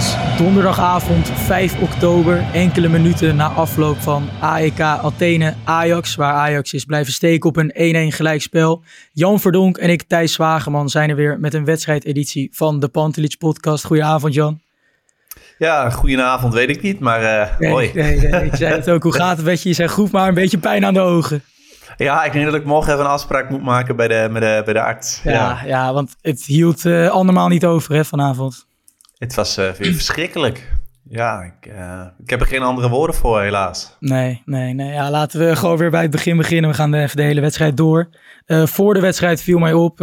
Is donderdagavond 5 oktober, enkele minuten na afloop van AEK Athene Ajax, waar Ajax is blijven steken op een 1-1 gelijkspel. Jan Verdonk en ik, Thijs Zwageman, zijn er weer met een wedstrijdeditie van de Pantelich podcast. Goedenavond Jan. Ja, goedenavond weet ik niet, maar uh, nee, hoi. Nee, nee, ik zei het ook, hoe gaat het met je? Je zei goed, maar een beetje pijn aan de ogen. Ja, ik denk dat ik morgen even een afspraak moet maken bij de, bij de, bij de arts. Ja, ja. ja want het hield uh, andermaal niet over hè, vanavond. Het was uh, weer verschrikkelijk. Ja, ik, uh, ik heb er geen andere woorden voor, helaas. Nee, nee, nee. Ja, laten we gewoon weer bij het begin beginnen. We gaan de, even de hele wedstrijd door. Uh, voor de wedstrijd viel mij op,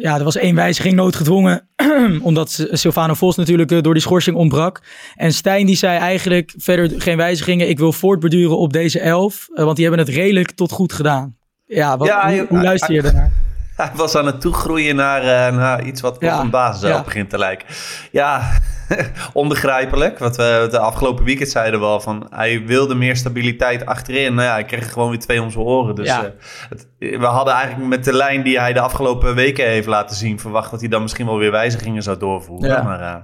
ja, er was één wijziging noodgedwongen, omdat Silvano Vos natuurlijk door die schorsing ontbrak. En Stijn die zei eigenlijk verder geen wijzigingen, ik wil voortborduren op deze elf, want die hebben het redelijk tot goed gedaan. Ja, wat, ja hoe, hoe luister je daarnaar? Hij was aan het toegroeien naar, uh, naar iets wat ja, op een basis ja. begint te lijken. Ja, onbegrijpelijk. Wat we de afgelopen weekend zeiden wel van hij wilde meer stabiliteit achterin. Nou ja, hij kreeg gewoon weer twee om zijn oren. Dus ja. uh, het, we hadden eigenlijk met de lijn die hij de afgelopen weken heeft laten zien verwacht dat hij dan misschien wel weer wijzigingen zou doorvoeren. Ja. Maar uh,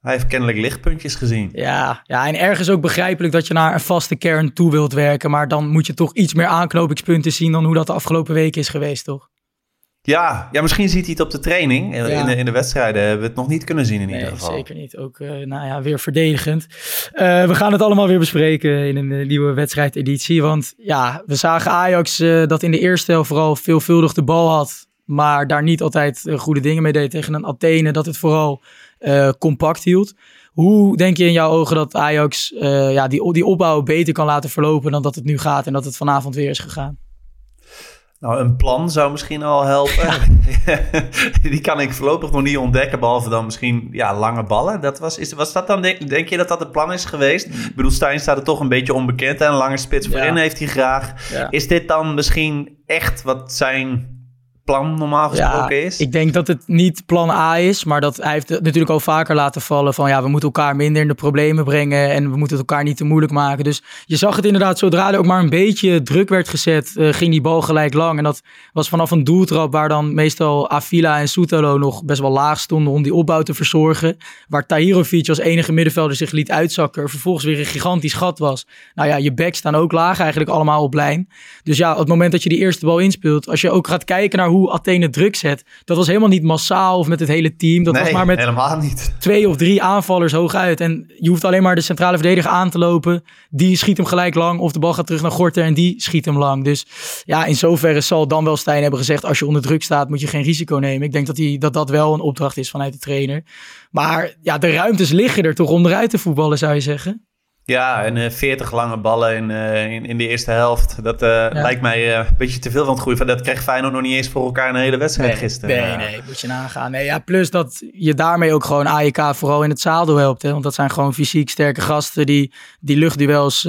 hij heeft kennelijk lichtpuntjes gezien. Ja, ja, en ergens ook begrijpelijk dat je naar een vaste kern toe wilt werken. Maar dan moet je toch iets meer aanknopingspunten zien dan hoe dat de afgelopen weken is geweest, toch? Ja, ja, misschien ziet hij het op de training. In, ja. de, in de wedstrijden hebben we het nog niet kunnen zien in nee, ieder geval. Zeker niet. Ook uh, nou ja, weer verdedigend. Uh, we gaan het allemaal weer bespreken in een nieuwe wedstrijdeditie. Want ja, we zagen Ajax dat in de eerste helft vooral veelvuldig de bal had. Maar daar niet altijd goede dingen mee deed tegen een Athene. Dat het vooral compact hield. Hoe denk je in jouw ogen dat Ajax ja, die, die opbouw beter kan laten verlopen dan dat het nu gaat en dat het vanavond weer is gegaan? Nou, een plan zou misschien al helpen. Ja. Die kan ik voorlopig nog niet ontdekken, behalve dan misschien ja, lange ballen. Dat was, is, was dat dan, denk, denk je dat dat het plan is geweest? Ik bedoel, Stijn staat er toch een beetje onbekend en een lange spits voorin ja. heeft hij graag. Ja. Is dit dan misschien echt wat zijn plan normaal gesproken ja, is? Ik denk dat het niet plan A is, maar dat hij heeft het natuurlijk al vaker laten vallen van ja, we moeten elkaar minder in de problemen brengen en we moeten het elkaar niet te moeilijk maken. Dus je zag het inderdaad, zodra er ook maar een beetje druk werd gezet, uh, ging die bal gelijk lang. En dat was vanaf een doeltrap waar dan meestal Avila en Soetalo nog best wel laag stonden om die opbouw te verzorgen. Waar Tahirovic als enige middenvelder zich liet uitzakken, er vervolgens weer een gigantisch gat was. Nou ja, je backs staan ook laag eigenlijk allemaal op lijn. Dus ja, op het moment dat je die eerste bal inspeelt, als je ook gaat kijken naar hoe Athene druk zet. Dat was helemaal niet massaal of met het hele team. Dat nee, was maar met helemaal niet. twee of drie aanvallers hooguit. En je hoeft alleen maar de centrale verdediger aan te lopen. Die schiet hem gelijk lang. Of de bal gaat terug naar Gorter en die schiet hem lang. Dus ja, in zoverre zal dan wel Stijn hebben gezegd... als je onder druk staat moet je geen risico nemen. Ik denk dat die, dat, dat wel een opdracht is vanuit de trainer. Maar ja, de ruimtes liggen er toch onderuit te voetballen zou je zeggen? Ja, en uh, 40 lange ballen in, uh, in, in, de eerste helft. Dat uh, ja. lijkt mij een beetje te veel van het groeien. Dat kreeg Feyenoord nog niet eens voor elkaar een hele wedstrijd nee, gisteren. Nee, nee, moet je nagaan. Nee, ja, plus dat je daarmee ook gewoon AEK vooral in het zadel helpt. Hè? Want dat zijn gewoon fysiek sterke gasten die die luchtduels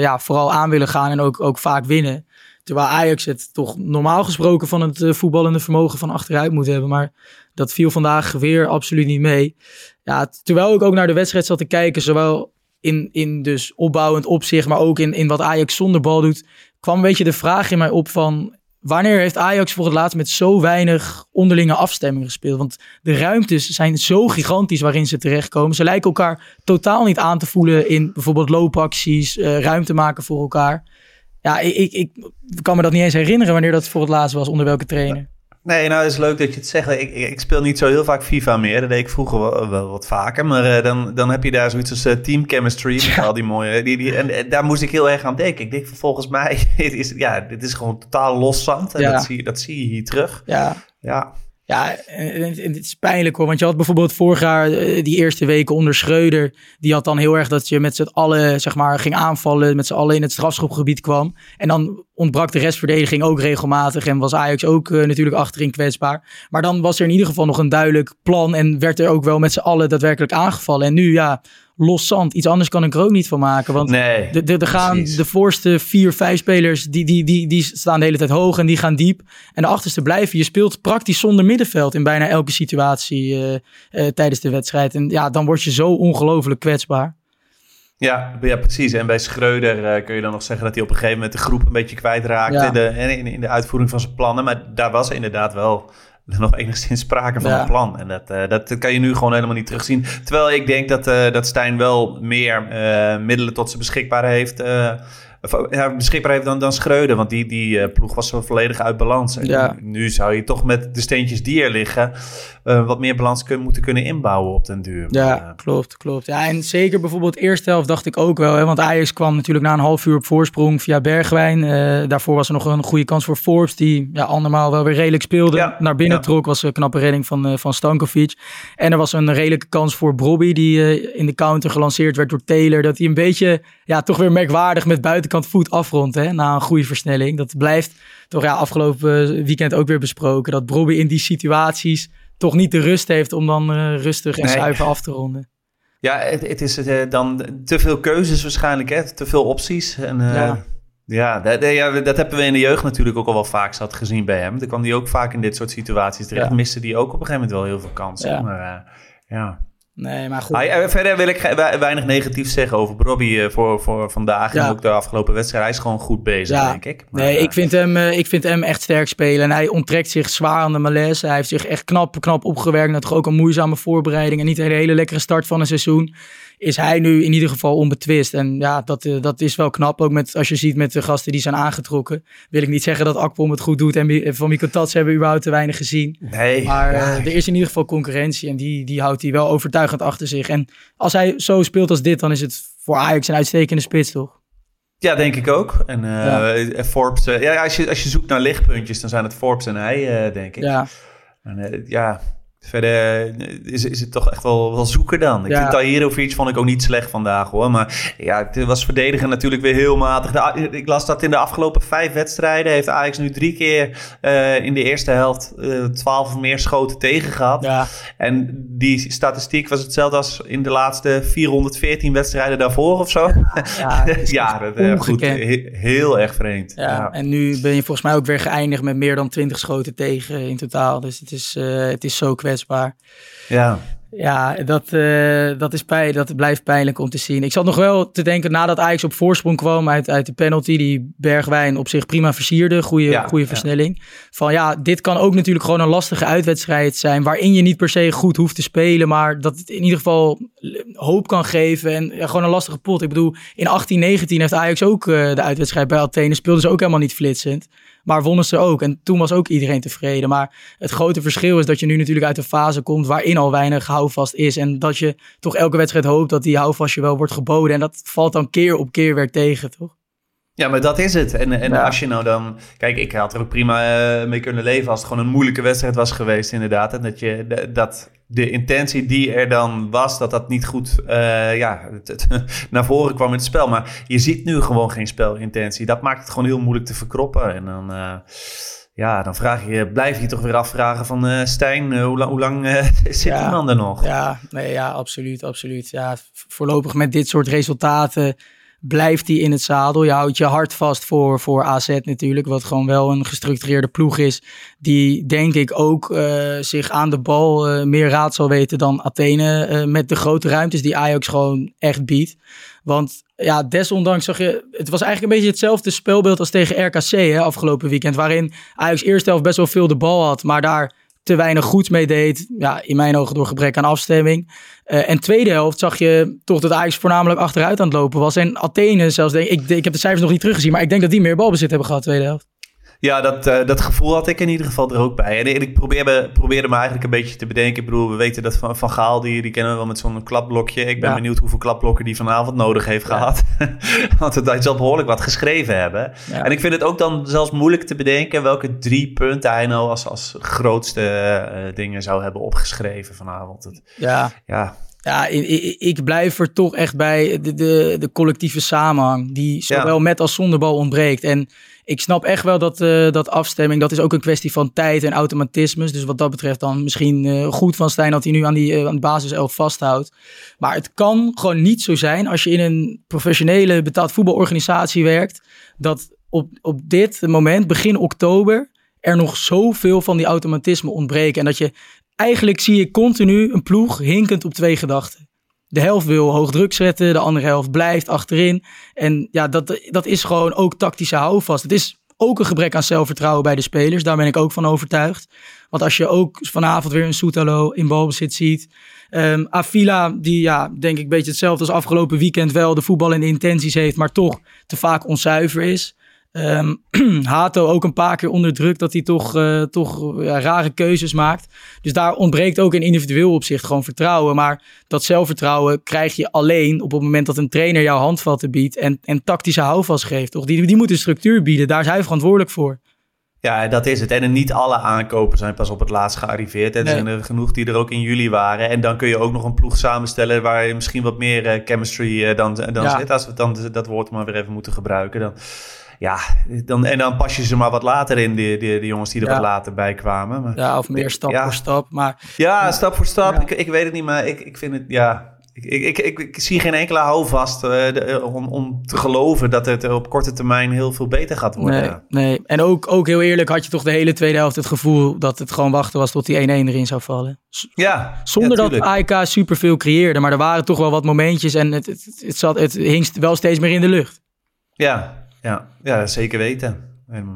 ja, vooral aan willen gaan en ook, ook vaak winnen. Terwijl Ajax het toch normaal gesproken van het voetballende vermogen van achteruit moet hebben. Maar dat viel vandaag weer absoluut niet mee. Ja, terwijl ik ook naar de wedstrijd zat te kijken, zowel in, in dus opbouwend opzicht, maar ook in, in wat Ajax zonder bal doet, kwam een beetje de vraag in mij op van wanneer heeft Ajax voor het laatst met zo weinig onderlinge afstemming gespeeld? Want de ruimtes zijn zo gigantisch waarin ze terechtkomen. Ze lijken elkaar totaal niet aan te voelen in bijvoorbeeld loopacties, uh, ruimte maken voor elkaar. Ja, ik, ik, ik kan me dat niet eens herinneren wanneer dat voor het laatst was, onder welke trainer. Nee, nou het is leuk dat je het zegt. Ik, ik, speel niet zo heel vaak FIFA meer. Dat deed ik vroeger wel, wel wat vaker. Maar uh, dan, dan heb je daar zoiets als uh, team chemistry. Ja. al die mooie. Die, die, en, en, daar moest ik heel erg aan denken. Ik denk volgens mij, dit is, ja, dit is gewoon totaal los zand. En Ja. dat, zie, dat zie je hier terug. Ja, Ja, Ja, het is pijnlijk hoor. Want je had bijvoorbeeld vorig jaar eh, die eerste weken onder Schreuder. Die had dan heel erg dat je met z'n allen zeg maar, ging aanvallen. Met z'n allen in het strafschopgebied kwam. En dan ontbrak de restverdediging ook regelmatig. En was Ajax ook uh, natuurlijk achterin kwetsbaar. Maar dan was er in ieder geval nog een duidelijk plan. En werd er ook wel met z'n allen daadwerkelijk aangevallen. En nu ja, los zand. Iets anders kan ik er ook niet van maken. Want nee, er gaan de voorste vier, vijf spelers, die, die, die, die staan de hele tijd hoog en die gaan diep. En de achterste blijven. Je speelt praktisch zonder middenveld in bijna elke situatie uh, uh, tijdens de wedstrijd. En ja, dan word je zo ongelooflijk kwetsbaar. Ja, ja, precies. En bij Schreuder uh, kun je dan nog zeggen dat hij op een gegeven moment de groep een beetje kwijtraakte ja. in, de, in, in de uitvoering van zijn plannen. Maar daar was inderdaad wel nog enigszins sprake van een plan. En dat, uh, dat kan je nu gewoon helemaal niet terugzien. Terwijl ik denk dat, uh, dat Stijn wel meer uh, middelen tot zijn beschikbaar heeft ja, beschikbaar heeft dan, dan Schreuder. Want die, die ploeg was zo volledig uit balans. En ja. nu zou je toch met de steentjes die er liggen... Uh, wat meer balans kunnen, moeten kunnen inbouwen op den duur. Ja, uh, klopt, klopt. Ja, en zeker bijvoorbeeld eerste helft dacht ik ook wel. Hè, want Ajax kwam natuurlijk na een half uur op voorsprong via Bergwijn. Uh, daarvoor was er nog een goede kans voor Forbes... die ja, andermaal wel weer redelijk speelde. Ja, naar binnen ja. trok was een knappe redding van, van Stankovic. En er was een redelijke kans voor Brobby... die in de counter gelanceerd werd door Taylor. Dat hij een beetje, ja, toch weer merkwaardig met buitenkant voet afrondt... Hè, na een goede versnelling. Dat blijft toch ja, afgelopen weekend ook weer besproken. Dat Brobby in die situaties toch niet de rust heeft om dan uh, rustig en nee. zuiver af te ronden. Ja, het, het is uh, dan te veel keuzes waarschijnlijk, hè? te veel opties. En, uh, ja. Ja dat, ja, dat hebben we in de jeugd natuurlijk ook al wel vaak zat gezien bij hem. Dan kwam hij ook vaak in dit soort situaties terecht. Ja. Miste die ook op een gegeven moment wel heel veel kansen. Ja. Maar ja... Nee, maar goed. Ah, verder wil ik weinig negatief zeggen over Robbie uh, voor, voor vandaag ja. en ook de afgelopen wedstrijd. Hij is gewoon goed bezig, ja. denk ik. Maar, nee, uh, ik, vind hem, uh, ik vind hem echt sterk spelen. En hij onttrekt zich zwaar aan de malaise. Hij heeft zich echt knap, knap opgewerkt. Natuurlijk ook een moeizame voorbereiding. En niet een hele lekkere start van een seizoen is hij nu in ieder geval onbetwist. En ja, dat, uh, dat is wel knap. Ook met, als je ziet met de gasten die zijn aangetrokken. Wil ik niet zeggen dat Akpom het goed doet. En van Mikko Tats hebben we überhaupt te weinig gezien. Nee. Maar uh, er is in ieder geval concurrentie. En die, die houdt hij wel overtuigend achter zich. En als hij zo speelt als dit, dan is het voor Ajax een uitstekende spits, toch? Ja, denk ik ook. En uh, ja. Forbes, ja, als, je, als je zoekt naar lichtpuntjes, dan zijn het Forbes en hij, denk ik. Ja. En, ja, Verder is, is het toch echt wel, wel zoeken dan. Ik ja. vind iets vond ik ook niet slecht vandaag hoor. Maar ja, het was verdedigen natuurlijk weer heel matig. De, ik las dat in de afgelopen vijf wedstrijden heeft Ajax nu drie keer uh, in de eerste helft uh, twaalf of meer schoten tegen gehad. Ja. En die statistiek was hetzelfde als in de laatste 414 wedstrijden daarvoor of zo. Ja, ja dat goed, he, heel erg vreemd. Ja, En nu ben je volgens mij ook weer geëindigd met meer dan 20 schoten tegen in totaal. Dus het is, uh, het is zo kwetsbaar kwetsbaar. Ja. Ja, dat, uh, dat, is pijn, dat blijft pijnlijk om te zien. Ik zat nog wel te denken, nadat Ajax op voorsprong kwam uit, uit de penalty, die Bergwijn op zich prima versierde, goede, ja, goede versnelling. Ja. Van ja, dit kan ook natuurlijk gewoon een lastige uitwedstrijd zijn, waarin je niet per se goed hoeft te spelen, maar dat het in ieder geval hoop kan geven en ja, gewoon een lastige pot. Ik bedoel, in 18, 19 heeft Ajax ook uh, de uitwedstrijd bij Athene, speelden ze ook helemaal niet flitsend. Maar wonnen ze ook. En toen was ook iedereen tevreden. Maar het grote verschil is dat je nu natuurlijk uit een fase komt waarin al weinig houvast is. En dat je toch elke wedstrijd hoopt dat die houvast je wel wordt geboden. En dat valt dan keer op keer weer tegen, toch? Ja, maar dat is het. En, en ja. als je nou dan... Kijk, ik had er ook prima uh, mee kunnen leven als het gewoon een moeilijke wedstrijd was geweest, inderdaad. En dat je dat de intentie die er dan was, dat dat niet goed uh, ja, het, het, naar voren kwam in het spel. Maar je ziet nu gewoon geen spelintentie. Dat maakt het gewoon heel moeilijk te verkroppen. En dan... Uh, ja, dan vraag je, blijf je toch weer afvragen van uh, Stijn, hoe, lang, hoe lang zit ja, die man er nog? Ja, nee, ja, absoluut, absoluut. Ja, voorlopig met dit soort resultaten blijft hij in het zadel. Je houdt je hart vast voor, voor AZ natuurlijk, wat gewoon wel een gestructureerde ploeg is. Die denk ik ook uh, zich aan de bal uh, meer raad zal weten dan Athene. Uh, met de grote ruimtes die Ajax gewoon echt biedt. Want ja, desondanks zag je, het was eigenlijk een beetje hetzelfde spelbeeld als tegen RKC hè, afgelopen weekend. Waarin Ajax eerste helft best wel veel de bal had, maar daar te weinig goeds mee deed. Ja, in mijn ogen door gebrek aan afstemming. Uh, en tweede helft zag je toch dat Ajax voornamelijk achteruit aan het lopen was. En Athene zelfs, ik, ik heb de cijfers nog niet teruggezien, maar ik denk dat die meer balbezit hebben gehad tweede helft. Ja, dat, uh, dat gevoel had ik in ieder geval er ook bij. En, ik probeerde, probeerde me eigenlijk een beetje te bedenken. Ik bedoel, we weten dat Van, van Gaal, die, die kennen we wel met zo'n klapblokje. Ik ben benieuwd hoeveel klapblokken die vanavond nodig heeft gehad. Want hij zal behoorlijk wat geschreven hebben. En ik vind het ook dan zelfs moeilijk te bedenken welke drie punten hij nou als, als grootste uh, dingen zou hebben opgeschreven vanavond. Ja. ja. Ja, ik, ik blijf er toch echt bij de, de, de collectieve samenhang, die zowel met als zonder bal ontbreekt. En ik snap echt wel dat, uh, dat afstemming, dat is ook een kwestie van tijd en automatismes. Dus wat dat betreft dan misschien uh, goed van Stijn dat hij nu aan die uh, aan de basis 11 vasthoudt. Maar het kan gewoon niet zo zijn als je in een professionele betaald voetbalorganisatie werkt, dat op, op dit moment, begin oktober, er nog zoveel van die automatismen ontbreken. En dat je eigenlijk zie je continu een ploeg hinkend op twee gedachten. De helft wil hoog druk zetten, de andere helft blijft achterin. En ja, dat, dat is gewoon ook tactische houvast. Het is ook een gebrek aan zelfvertrouwen bij de spelers. Daar ben ik ook van overtuigd. Want als je ook vanavond weer een Soetalo in balbezit ziet. Um, Avila, die ja, denk ik een beetje hetzelfde als afgelopen weekend wel de voetbal en de intenties heeft, maar toch te vaak onzuiver is. Um, Hato ook een paar keer onder druk dat hij toch, uh, toch ja, rare keuzes maakt. Dus daar ontbreekt ook in individueel opzicht gewoon vertrouwen. Maar dat zelfvertrouwen krijg je alleen op het moment dat een trainer jouw handvatten biedt en, en tactische houvast geeft. Toch? Die, die moet een structuur bieden, daar is hij verantwoordelijk voor. Ja, dat is het. En niet alle aankopen zijn pas op het laatst gearriveerd. Er zijn er genoeg die er ook in juli waren. En dan kun je ook nog een ploeg samenstellen waar je misschien wat meer uh, chemistry uh, dan, dan ja. zit. Als we dan dat woord maar weer even moeten gebruiken. Dan, ja, dan, en dan pas je ze maar wat later in, de, de, de jongens die er wat later bij kwamen. Maar, ja, of meer stap voor stap. Maar, ja, stap voor stap. Ik, ik weet het niet, maar ik, ik vind het, ja... Ik, ik, ik, ik zie geen enkele houvast uh, om, om te geloven dat het op korte termijn heel veel beter gaat worden. Nee, nee. en ook, ook heel eerlijk had je toch de hele tweede helft het gevoel dat het gewoon wachten was tot die 1-1 erin zou vallen. Ja, Zonder dat AEK superveel creëerde, maar er waren toch wel wat momentjes en het, het, het, zat, het hing wel steeds meer in de lucht. Ja, ja, ja zeker weten.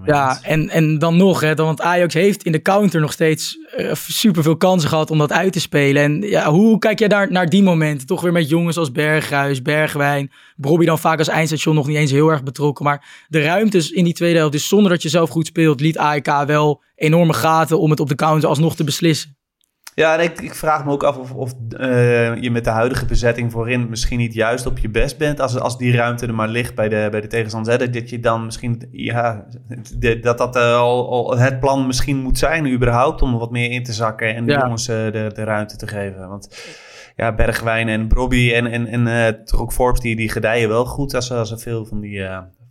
Ja, en, en dan nog, hè, want Ajax heeft in de counter nog steeds uh, superveel kansen gehad om dat uit te spelen. En ja, hoe kijk jij daar naar die momenten? Toch weer met jongens als Berghuis, Bergwijn, Bobby dan vaak als eindstation nog niet eens heel erg betrokken. Maar de ruimtes in die tweede helft, dus zonder dat je zelf goed speelt, liet AEK wel enorme gaten om het op de counter alsnog te beslissen. Ja, en ik, ik, vraag me ook af of, of uh, je met de huidige bezetting voorin misschien niet juist op je best bent. Als, als die ruimte er maar ligt bij de, bij de tegenstander. Dat je dan misschien, ja, de, dat dat uh, al, al, het plan misschien moet zijn überhaupt. Om wat meer in te zakken en de jongens uh, de, de ruimte te geven. Want ja, Bergwijn en Brobby en, en, en toch ook Forbes, die, die gedijen wel goed als, als er veel van die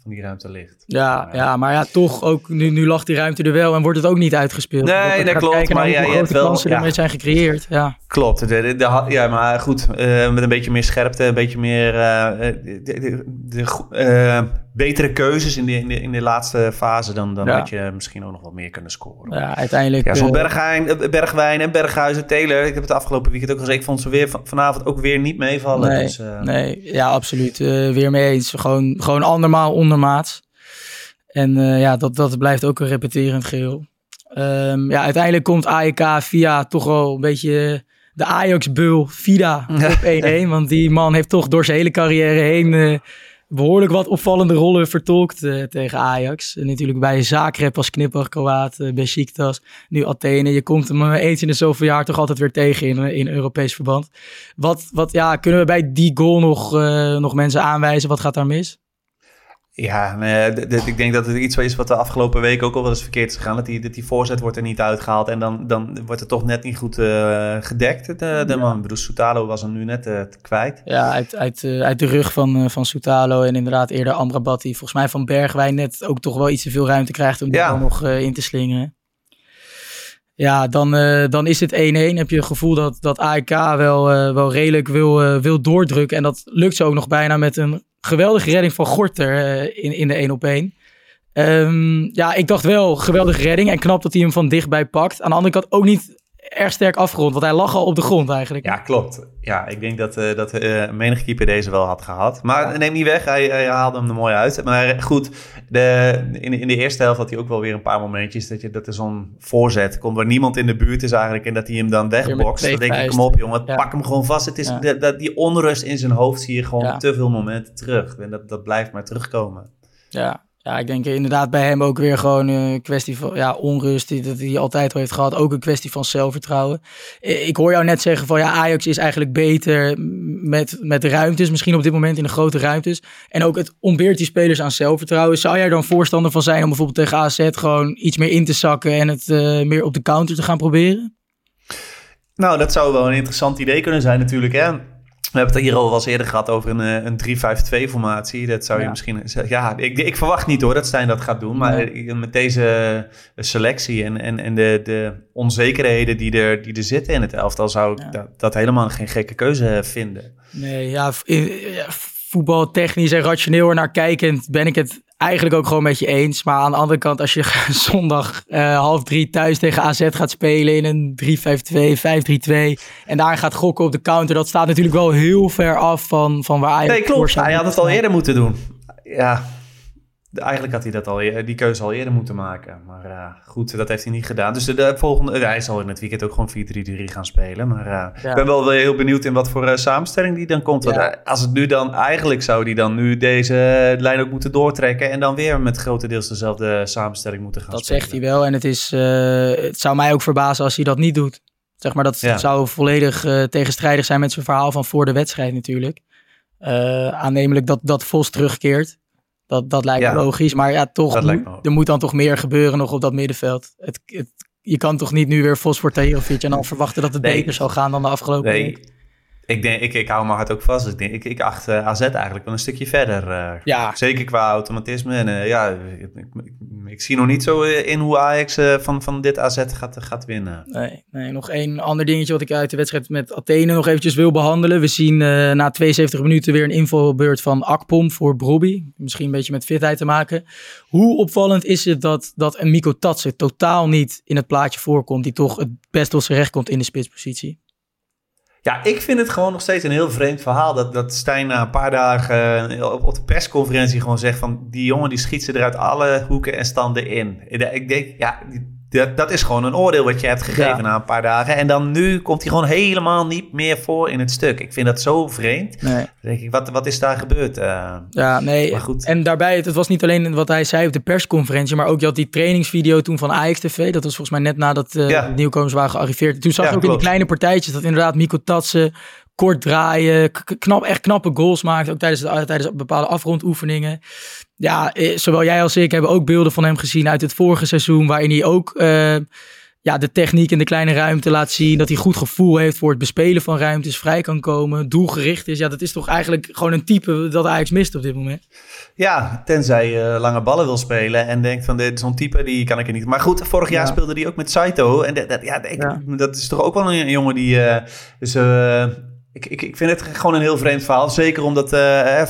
van die ruimte ligt. Ja, ja, maar ja, toch ook nu, nu lag die ruimte er wel en wordt het ook niet uitgespeeld. Nee, dat klopt. Maar ja, je hebt wel kansen ja. ermee zijn gecreëerd. Ja. Klopt. De, de, ja, maar goed, uh, met een beetje meer scherpte, een beetje meer uh, de, de, uh, betere keuzes in de, in de, in de laatste fase, dan, dan ja. had je misschien ook nog wat meer kunnen scoren. Ja, uiteindelijk. Ja, zoals Bergwijn, Bergwijn en Berghuis en Taylor. Ik heb het afgelopen weekend ook gezegd. Ik vond ze weer vanavond ook weer niet meevallen. Nee, dus, nee ja, absoluut. weer mee eens. Gewoon, gewoon andermaal ondermaats. En ja, dat, dat blijft ook een repeterend geheel. Um, ja, uiteindelijk komt AEK via toch wel een beetje de Ajax-bul Vida op 1-1. want die man heeft toch door zijn hele carrière heen behoorlijk wat opvallende rollen vertolkt uh, tegen Ajax. Natuurlijk bij Zagreb als knipper Kroaat, uh, Besiktas, nu Athene. Je komt hem eens in de zoveel jaar toch altijd weer tegen in, in Europees verband. Wat, wat ja, kunnen we bij die goal nog, nog mensen aanwijzen? Wat gaat daar mis? Ja, nee, ik denk dat het iets is wat de afgelopen week ook al wel eens verkeerd is gegaan. Dat die, dat die voorzet wordt er niet uitgehaald en dan, dan wordt het toch net niet goed uh, gedekt. De, de ja. man, Bruce Soutalo was hem nu net uh, kwijt. Ja, uit, uit, uh, uit de rug van, van Soutalo en inderdaad eerder Amrabat. Die volgens mij van Bergwijn net ook toch wel iets te veel ruimte krijgt om ja. er nog in te slingeren. Ja, dan, dan is het 1-1. Heb je het gevoel dat, dat AEK wel, wel redelijk wil, wil doordrukken. En dat lukt zo ook nog bijna met een geweldige redding van Gorter uh, in, in de 1 op 1. Um, ja, ik dacht wel, geweldige redding. En knap dat hij hem van dichtbij pakt. Aan de andere kant ook niet erg sterk afgerond, want hij lag al op de grond eigenlijk. Ja, klopt. Ja, ik denk dat, uh, dat uh, menig keeper deze wel had gehad. Maar ja. neem niet weg, hij, hij, haalde hem er mooi uit. Maar goed, de, in, in de eerste helft had hij ook wel weer een paar momentjes... dat, je, dat er zo'n voorzet komt waar niemand in de buurt is eigenlijk... en dat hij hem dan wegbokst. Dan denk ik, kom op jongen, ja. pak hem gewoon vast. Het is, ja. dat, die onrust in zijn hoofd zie je gewoon te veel momenten terug. En dat, dat blijft maar terugkomen. Ja, Ja, ik denk inderdaad bij hem ook weer gewoon een kwestie van ja, onrust die, dat hij altijd al heeft gehad. Ook een kwestie van zelfvertrouwen. Ik hoor jou net zeggen van ja, Ajax is eigenlijk beter met, met ruimtes. Misschien op dit moment in de grote ruimtes. En ook het ontbeert die spelers aan zelfvertrouwen. Zou jij dan voorstander van zijn om bijvoorbeeld tegen AZ gewoon iets meer in te zakken en het uh, meer op de counter te gaan proberen? Nou, dat zou wel een interessant idee kunnen zijn natuurlijk. Hè? We hebben het hier al wel eens eerder gehad over een, eh, een 3-5-2 formatie. Dat zou je misschien zeggen. Ja, ik, ik, verwacht niet hoor dat Stijn dat gaat doen. Maar met deze selectie en, en, en de, de onzekerheden die er, die er zitten in het elftal, zou ik dat, dat, helemaal geen gekke keuze vinden. Nee, ja, voetbaltechnisch en rationeel naar kijkend ben ik het eigenlijk ook gewoon met je eens. Maar aan de andere kant, als je zondag uh, half drie thuis tegen AZ gaat spelen in een 3-5-2, 5-3-2 en daar gaat gokken op de counter, dat staat natuurlijk wel heel ver af van, van waar Ajax... Nee, klopt. Hij had het al eerder moeten doen. Ja, Eigenlijk had hij dat al, die keuze al eerder moeten maken. Maar uh, goed, dat heeft hij niet gedaan. Dus de, de volgende, hij zal in het weekend ook gewoon 4-3-3 gaan spelen. Maar uh, ik ben wel heel benieuwd in wat voor uh, samenstelling die dan komt. Want, als het nu dan, eigenlijk zou die dan nu deze lijn ook moeten doortrekken. En dan weer met grotendeels dezelfde samenstelling moeten gaan dat spelen. Dat zegt hij wel. En het, is, het zou mij ook verbazen als hij dat niet doet. Zeg maar, dat zou volledig tegenstrijdig zijn met zijn verhaal van voor de wedstrijd natuurlijk. aannemelijk dat, dat Vos terugkeert. Dat, dat lijkt me logisch. Maar ja, toch, er moet dan toch meer gebeuren nog op dat middenveld. Het, het, je kan toch niet nu weer Fosfor Tahirovic en dan verwachten dat het beter zal gaan dan de afgelopen nee. week. Ik, denk, ik, ik hou mijn hart ook vast. Ik, denk, ik, ik acht uh, AZ eigenlijk wel een stukje verder. Uh, ja. Zeker qua automatisme. En uh, ja, ik, ik, zie nog niet zo in hoe Ajax van, van dit AZ gaat, gaat winnen. Nee, nee, nog één ander dingetje wat ik uit de wedstrijd met Athene nog eventjes wil behandelen. We zien na 72 minuten weer een invalbeurt van Akpom voor Brobby. Misschien een beetje met fitheid te maken. Hoe opvallend is het dat, dat een Miko Tatsen totaal niet in het plaatje voorkomt. Die toch het best wel zijn recht komt in de spitspositie? Ja, ik vind het gewoon nog steeds een heel vreemd verhaal. Dat, dat Stijn na een paar dagen eh, op, op de persconferentie gewoon zegt van... die jongen die schiet ze eruit alle hoeken en standen in. Ik denk, ja, dat, dat is gewoon een oordeel wat je hebt gegeven na een paar dagen. En dan nu komt hij gewoon helemaal niet meer voor in het stuk. Ik vind dat zo vreemd. Nee. Dan denk ik, wat, wat is daar gebeurd? Uh, ja, nee. Maar goed. En daarbij, het was niet alleen wat hij zei op de persconferentie, maar ook je had die trainingsvideo toen van Ajax TV. Dat was volgens mij net nadat uh, de nieuwkomers waren gearriveerd. Toen zag je ook in die kleine partijtjes dat inderdaad Miko Tatsen kort draaien, knap, echt knappe goals maakt. Ook tijdens, tijdens bepaalde afrondoefeningen ja, eh, zowel jij als ik hebben ook beelden van hem gezien uit het vorige seizoen, waarin hij ook uh, ja, de techniek in de kleine ruimte laat zien. Dat hij goed gevoel heeft voor het bespelen van ruimtes, vrij kan komen, doelgericht is. Ja, dat is toch eigenlijk gewoon een type dat Ajax mist op dit moment. Ja, tenzij je lange ballen wil spelen en denkt van dit zo'n type, die kan ik er niet. Maar goed, vorig jaar speelde hij ook met Saito. En dat, ja, dat is toch ook wel een, jongen die... Uh, dus, ik, ik, ik vind het gewoon een heel vreemd verhaal. Zeker omdat uh,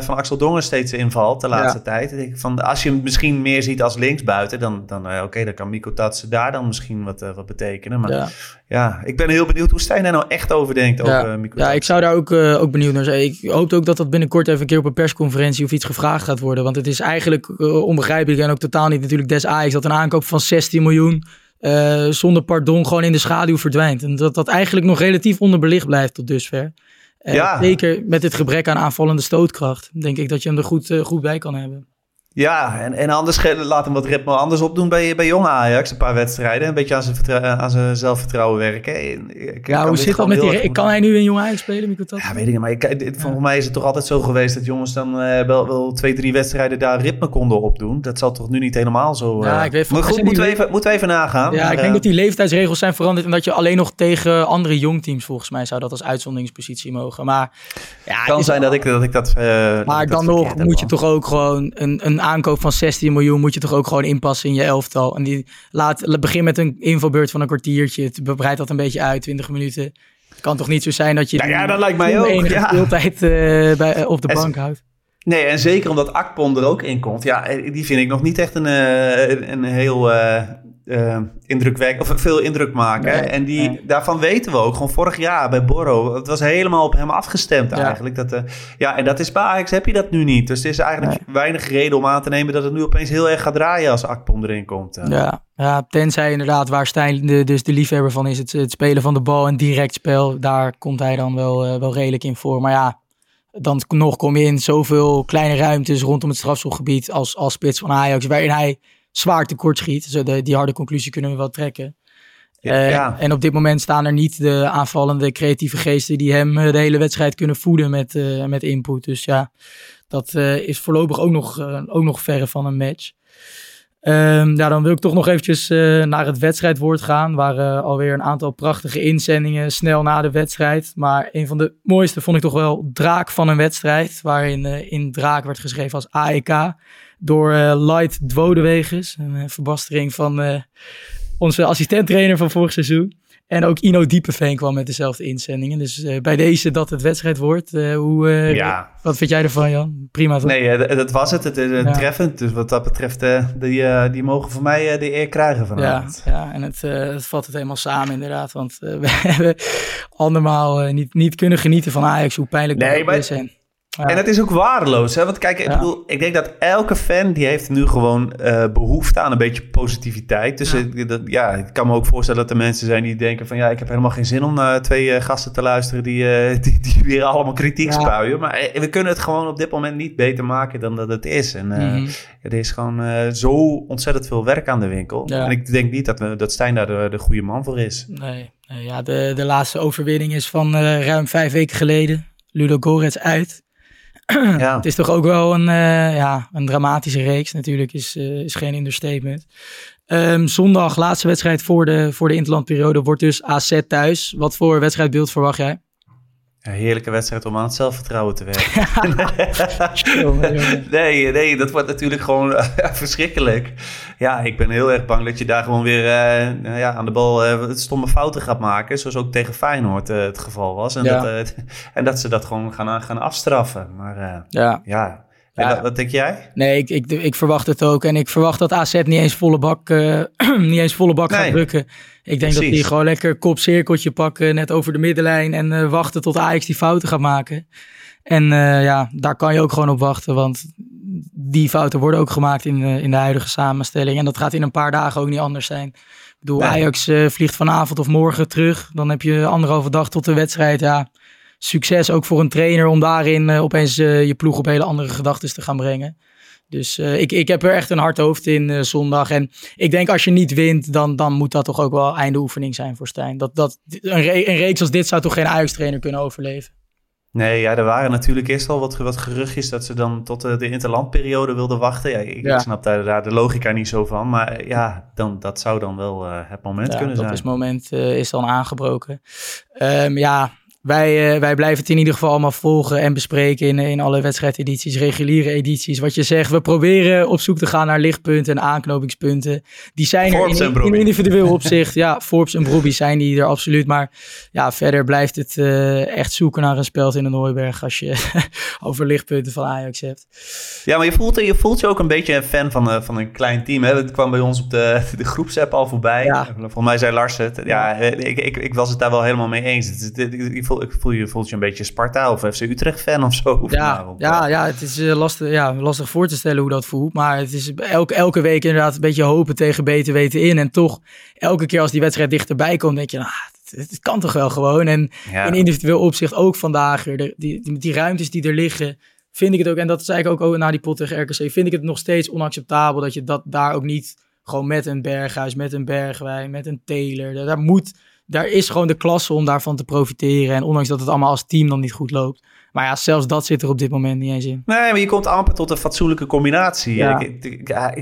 Van Axel Dongen steeds invalt de laatste tijd. Ik, van, als je hem misschien meer ziet als linksbuiten, dan, dan uh, oké, dan kan Miko Tatsen daar dan misschien wat, wat betekenen. Maar ja. ja. ik ben heel benieuwd hoe Stijn er nou echt over denkt. Ja, over ja ik zou daar ook, ook benieuwd naar zijn. Ik hoop ook dat dat binnenkort even een keer op een persconferentie of iets gevraagd gaat worden. Want het is eigenlijk onbegrijpelijk en ook totaal niet natuurlijk des Ajax dat een aankoop van 16 miljoen uh, zonder pardon gewoon in de schaduw verdwijnt. En dat dat eigenlijk nog relatief onderbelicht blijft tot dusver. Uh, ja. Zeker met het gebrek aan aanvallende stootkracht. Denk ik dat je hem er goed, uh, goed bij kan hebben. Ja, en, en anders laat hem wat ritme anders opdoen bij, bij jonge Ajax. Een paar wedstrijden. Een beetje aan zijn, aan zijn zelfvertrouwen werken. Ik, ja, hoe zit dat met die... Kan hij nu in jonge Ajax spelen, Ja, weet ik niet. Maar ik, volgens mij is het toch altijd zo geweest... dat jongens dan uh, wel, wel twee, drie wedstrijden daar ritme konden opdoen. Dat zal toch nu niet helemaal zo... Uh... Ja, ik weet, maar goed, moeten we, even, moeten we even nagaan. Ja, ik denk dat die leeftijdsregels zijn veranderd... en dat je alleen nog tegen andere jongteams... volgens mij zou dat als uitzonderingspositie mogen. Maar ja... Het kan zijn dat ik dat... Ik dat maar dan nog moet je toch ook gewoon een, een aankoop van 16 miljoen moet je toch ook gewoon inpassen in je elftal. En die laat, begin met een invalbeurt van een kwartiertje. Het breidt dat een beetje uit, 20 minuten. Het kan toch niet zo zijn dat je nou ja, dat lijkt mij ook. Ja. tijd uh, bij, op de bank houdt. Nee, en zeker omdat Akpon er ook in komt. Ja, die vind ik nog niet echt een, uh, een heel uh, uh, indrukwekkend, of veel indruk maken. en die, daarvan weten we ook, gewoon vorig jaar bij Borro, het was helemaal op hem afgestemd eigenlijk. Dat, uh, ja, en dat is bij Ajax heb je dat nu niet. Dus het is eigenlijk weinig reden om aan te nemen dat het nu opeens heel erg gaat draaien als Akpom erin komt. Ja. ja, tenzij inderdaad waar Stijn de, dus de liefhebber van is, het, het spelen van de bal en direct spel, daar komt hij dan wel, wel redelijk in voor. Maar ja, dan nog kom je in zoveel kleine ruimtes rondom het strafschopgebied als, als spits van Ajax, waarin hij zwaar tekort schiet. Dus de, die harde conclusie kunnen we wel trekken. Ja, En op dit moment staan er niet de aanvallende creatieve geesten die hem de hele wedstrijd kunnen voeden met, met input. Dus ja, dat is voorlopig ook nog, ook nog verre van een match. Um, ja, dan wil ik toch nog eventjes uh, naar het wedstrijdwoord gaan. Waar uh, alweer een aantal prachtige inzendingen snel na de wedstrijd. Maar een van de mooiste vond ik toch wel Draak van een wedstrijd. Waarin uh, in Draak werd geschreven als AEK. Door Light Dwodewegens. Een verbastering van onze assistenttrainer van vorig seizoen. En ook Ino Diepeveen kwam met dezelfde inzendingen. Dus uh, bij deze dat het wedstrijd wordt. Uh, hoe, uh, ja. Wat vind jij ervan, Jan? Prima toch? Nee, dat was het. Het is ja. treffend. Dus wat dat betreft, die, die mogen van mij de eer krijgen vanavond. Ja, ja en het, het vat het helemaal samen inderdaad. Want we hebben andermaal niet, niet kunnen genieten van Ajax. Hoe pijnlijk nee, dat is. En en het is ook waardeloos. Hè? Want kijk, ik, bedoel, ik denk dat elke fan die heeft nu gewoon uh, behoefte aan een beetje positiviteit. Dus ja. dat, ja, ik kan me ook voorstellen dat er mensen zijn die denken van... ja, ik heb helemaal geen zin om naar twee uh, gasten te luisteren die, uh, die, die, weer allemaal kritiek spuien. Maar we kunnen het gewoon op dit moment niet beter maken dan dat het is. En mm er is gewoon zo ontzettend veel werk aan de winkel. En ik denk niet dat, we, dat Stijn daar de, de goede man voor is. Nee, ja, de, de laatste overwinning is van ruim vijf weken geleden. Ludo Gorets uit. Ja. het is toch ook wel een, uh, ja, een dramatische reeks natuurlijk, is, uh, is geen understatement. Um, zondag, laatste wedstrijd voor de, voor de interlandperiode, wordt dus AZ thuis. Wat voor wedstrijdbeeld verwacht jij? Een heerlijke wedstrijd om aan het zelfvertrouwen te werken. nee, nee, dat wordt natuurlijk gewoon uh, verschrikkelijk. Ja, ik ben heel erg bang dat je daar gewoon weer uh, ja, aan de bal uh, stomme fouten gaat maken. Zoals ook tegen Feyenoord het geval was. En, dat, en dat ze dat gewoon gaan, gaan afstraffen. Maar ja. ja. Ja. wat denk jij? Nee, ik, ik, ik verwacht het ook. En ik verwacht dat AZ niet eens volle bak, niet eens volle bak gaat drukken. Ik denk dat die gewoon lekker kopcirkeltje pakken, net over de middenlijn en wachten tot Ajax die fouten gaat maken. En ja, daar kan je ook gewoon op wachten, want die fouten worden ook gemaakt in, uh, in de huidige samenstelling. En dat gaat in een paar dagen ook niet anders zijn. Ik bedoel, Ajax vliegt vanavond of morgen terug. Dan heb je anderhalve dag tot de wedstrijd. Ja, succes ook voor een trainer om daarin opeens je ploeg op hele andere gedachten te gaan brengen. Dus uh, ik, ik heb er echt een hard hoofd in uh, zondag. En ik denk als je niet wint, dan, dan moet dat toch ook wel einde oefening zijn voor Stijn. Dat, dat, een, re een reeks als dit zou toch geen Ajax-trainer kunnen overleven? Nee, ja, er waren natuurlijk eerst al wat, wat geruchtjes dat ze dan tot de, de interlandperiode wilden wachten. Ja, ik, ja. snap daar, daar, de logica niet zo van. Maar ja, dan, dat zou dan wel uh, het moment ja, kunnen zijn. Dat is moment is dan aangebroken. Um, ja, wij, uh, wij blijven het in ieder geval allemaal volgen en bespreken in, in alle wedstrijdedities, reguliere edities. Wat je zegt, we proberen op zoek te gaan naar lichtpunten en aanknopingspunten. Die zijn er in, in, individueel opzicht. ja, Forbes en Brobbey zijn die er absoluut. Maar ja, verder blijft het uh, echt zoeken naar een speld in de Hooiberg als je over lichtpunten van Ajax hebt. Ja, maar je voelt je, voelt je ook een beetje een fan van, uh, van een klein team. Hè? Het kwam bij ons op de, de groepsapp al voorbij. Ja. Volgens mij zei Lars het. Ja, ik, ik, ik was het daar wel helemaal mee eens. Het, het, het, ik voel je, voelt je een beetje Sparta of FC Utrecht fan of zo. Ja, ja, ja, het is uh, lastig, ja, lastig voor te stellen hoe dat voelt. Maar het is elke, elke week inderdaad een beetje hopen tegen beter weten in. En toch, elke keer als die wedstrijd dichterbij komt, denk je, nou, het, het kan toch wel gewoon. En in individueel opzicht ook vandaag, de, die, die, die ruimtes die er liggen, vind ik het ook, en dat zei ik ook na die pot tegen RKC, vind ik het nog steeds onacceptabel dat je dat daar ook niet gewoon met een Berghuis, met een Bergwijn, met een Taylor, daar moet daar is gewoon de klasse om daarvan te profiteren. En ondanks dat het allemaal als team dan niet goed loopt. Maar ja, zelfs dat zit er op dit moment niet eens in. Nee, maar je komt amper tot een fatsoenlijke combinatie. Ja.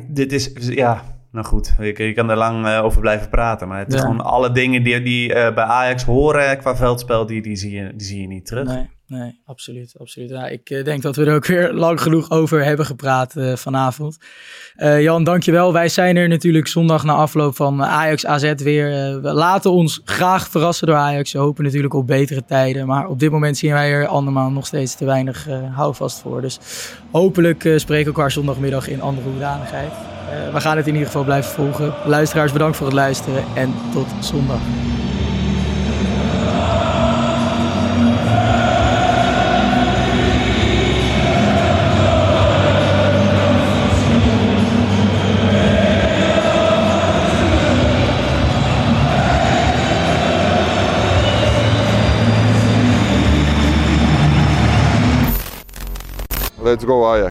dit is, ja, nou goed, je, kan er lang uh, over blijven praten. Maar het is gewoon alle dingen die, die uh, bij Ajax horen qua veldspel, die, die, zie, je, die zie je niet terug. Nee nee, absoluut. absoluut. Ja, ik uh, denk dat we er ook weer lang genoeg over hebben gepraat uh, vanavond. Uh, Jan, dankjewel. Wij zijn er natuurlijk zondag na afloop van Ajax AZ weer. we laten ons graag verrassen door Ajax. We hopen natuurlijk op betere tijden. Maar op dit moment zien wij er andermaal nog steeds te weinig houvast voor. Dus hopelijk spreken we elkaar zondagmiddag in andere hoedanigheid. we gaan het in ieder geval blijven volgen. Luisteraars, bedankt voor het luisteren en tot zondag. Let's go Ajax.